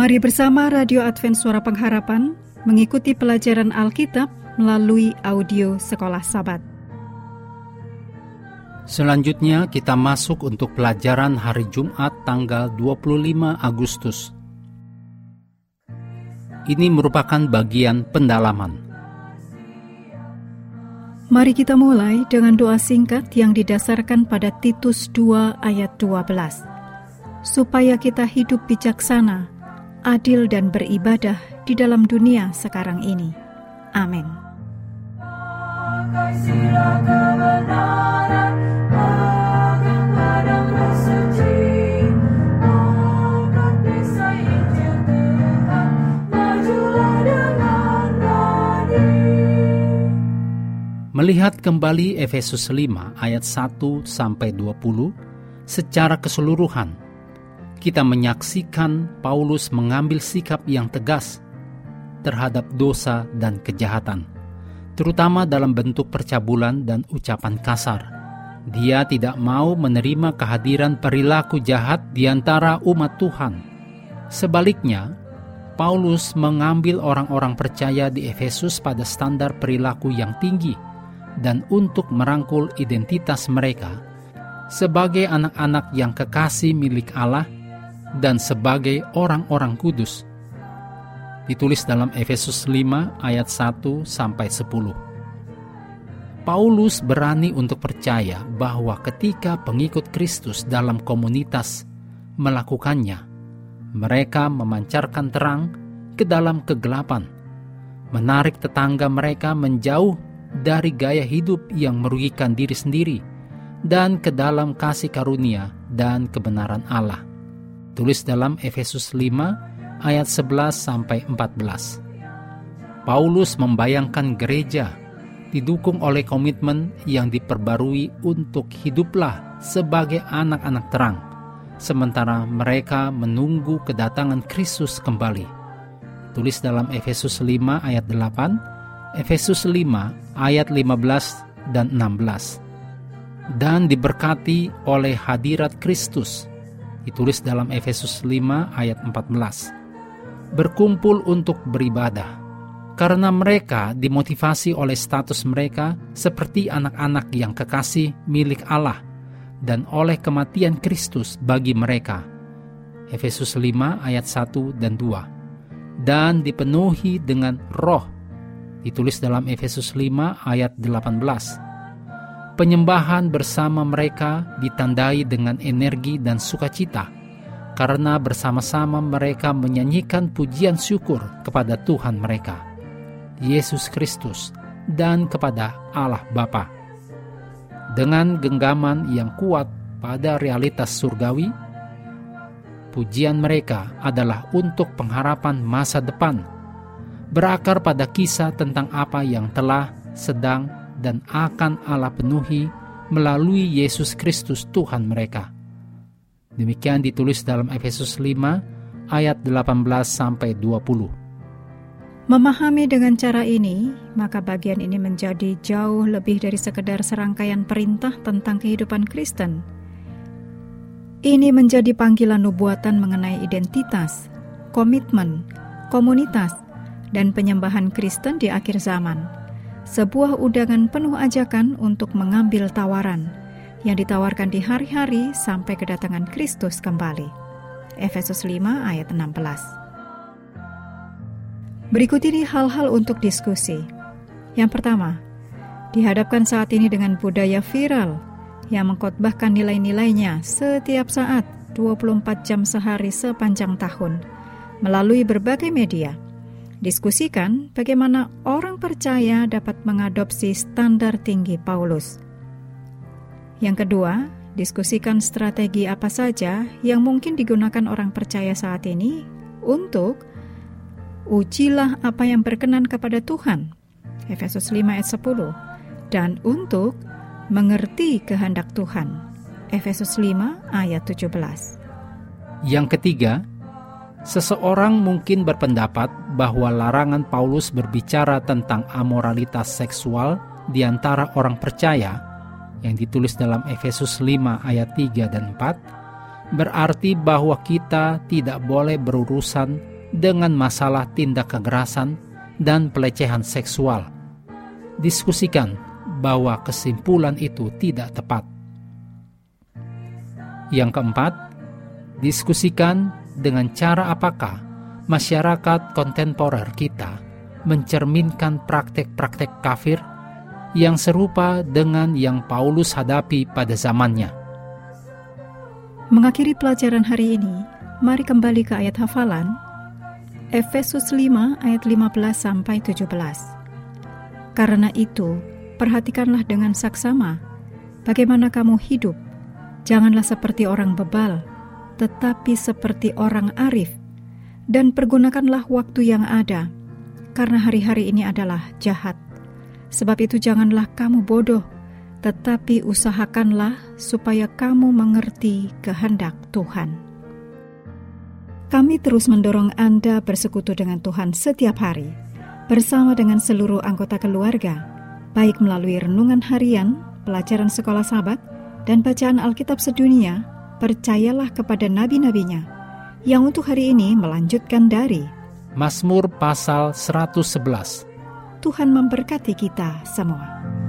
Mari bersama Radio Advent Suara Pengharapan mengikuti pelajaran Alkitab melalui audio Sekolah Sabat. Selanjutnya kita masuk untuk pelajaran hari Jumat tanggal 25 Agustus. Ini merupakan bagian pendalaman. Mari kita mulai dengan doa singkat yang didasarkan pada Titus 2 ayat 12. Supaya kita hidup bijaksana, adil dan beribadah di dalam dunia sekarang ini. Amin. Melihat kembali Efesus 5 ayat 1 sampai 20 secara keseluruhan, kita menyaksikan Paulus mengambil sikap yang tegas terhadap dosa dan kejahatan, terutama dalam bentuk percabulan dan ucapan kasar. Dia tidak mau menerima kehadiran perilaku jahat di antara umat Tuhan. Sebaliknya, Paulus mengambil orang-orang percaya di Efesus pada standar perilaku yang tinggi dan untuk merangkul identitas mereka sebagai anak-anak yang kekasih milik Allah dan sebagai orang-orang kudus. Ditulis dalam Efesus 5 ayat 1 sampai 10. Paulus berani untuk percaya bahwa ketika pengikut Kristus dalam komunitas melakukannya, mereka memancarkan terang ke dalam kegelapan, menarik tetangga mereka menjauh dari gaya hidup yang merugikan diri sendiri dan ke dalam kasih karunia dan kebenaran Allah. Tulis dalam Efesus 5 ayat 11 sampai 14. Paulus membayangkan gereja didukung oleh komitmen yang diperbarui untuk hiduplah sebagai anak-anak terang, sementara mereka menunggu kedatangan Kristus kembali. Tulis dalam Efesus 5 ayat 8 Efesus 5 ayat 15 dan 16. Dan diberkati oleh hadirat Kristus. Ditulis dalam Efesus 5 ayat 14. Berkumpul untuk beribadah. Karena mereka dimotivasi oleh status mereka seperti anak-anak yang kekasih milik Allah dan oleh kematian Kristus bagi mereka. Efesus 5 ayat 1 dan 2. Dan dipenuhi dengan roh ditulis dalam Efesus 5 ayat 18. Penyembahan bersama mereka ditandai dengan energi dan sukacita, karena bersama-sama mereka menyanyikan pujian syukur kepada Tuhan mereka, Yesus Kristus, dan kepada Allah Bapa. Dengan genggaman yang kuat pada realitas surgawi, pujian mereka adalah untuk pengharapan masa depan berakar pada kisah tentang apa yang telah, sedang, dan akan Allah penuhi melalui Yesus Kristus Tuhan mereka. Demikian ditulis dalam Efesus 5 ayat 18 sampai 20. Memahami dengan cara ini, maka bagian ini menjadi jauh lebih dari sekedar serangkaian perintah tentang kehidupan Kristen. Ini menjadi panggilan nubuatan mengenai identitas, komitmen, komunitas, dan penyembahan Kristen di akhir zaman. Sebuah undangan penuh ajakan untuk mengambil tawaran yang ditawarkan di hari-hari sampai kedatangan Kristus kembali. Efesus 5 ayat 16. Berikut ini hal-hal untuk diskusi. Yang pertama, dihadapkan saat ini dengan budaya viral yang mengkotbahkan nilai-nilainya setiap saat 24 jam sehari sepanjang tahun melalui berbagai media – Diskusikan bagaimana orang percaya dapat mengadopsi standar tinggi Paulus. Yang kedua, diskusikan strategi apa saja yang mungkin digunakan orang percaya saat ini untuk ujilah apa yang berkenan kepada Tuhan. Efesus 5 ayat 10 dan untuk mengerti kehendak Tuhan. Efesus 5 ayat 17. Yang ketiga, Seseorang mungkin berpendapat bahwa larangan Paulus berbicara tentang amoralitas seksual di antara orang percaya yang ditulis dalam Efesus 5 ayat 3 dan 4 berarti bahwa kita tidak boleh berurusan dengan masalah tindak kekerasan dan pelecehan seksual. Diskusikan bahwa kesimpulan itu tidak tepat. Yang keempat, diskusikan dengan cara apakah masyarakat kontemporer kita mencerminkan praktek-praktek kafir yang serupa dengan yang Paulus hadapi pada zamannya. Mengakhiri pelajaran hari ini, mari kembali ke ayat hafalan Efesus 5 ayat 15 sampai 17. Karena itu, perhatikanlah dengan saksama bagaimana kamu hidup. Janganlah seperti orang bebal, tetapi seperti orang arif. Dan pergunakanlah waktu yang ada, karena hari-hari ini adalah jahat. Sebab itu janganlah kamu bodoh, tetapi usahakanlah supaya kamu mengerti kehendak Tuhan. Kami terus mendorong Anda bersekutu dengan Tuhan setiap hari, bersama dengan seluruh anggota keluarga, baik melalui renungan harian, pelajaran sekolah sahabat, dan bacaan Alkitab sedunia, percayalah kepada nabi-nabinya, yang untuk hari ini melanjutkan dari Mazmur pasal 111. Tuhan memberkati kita semua.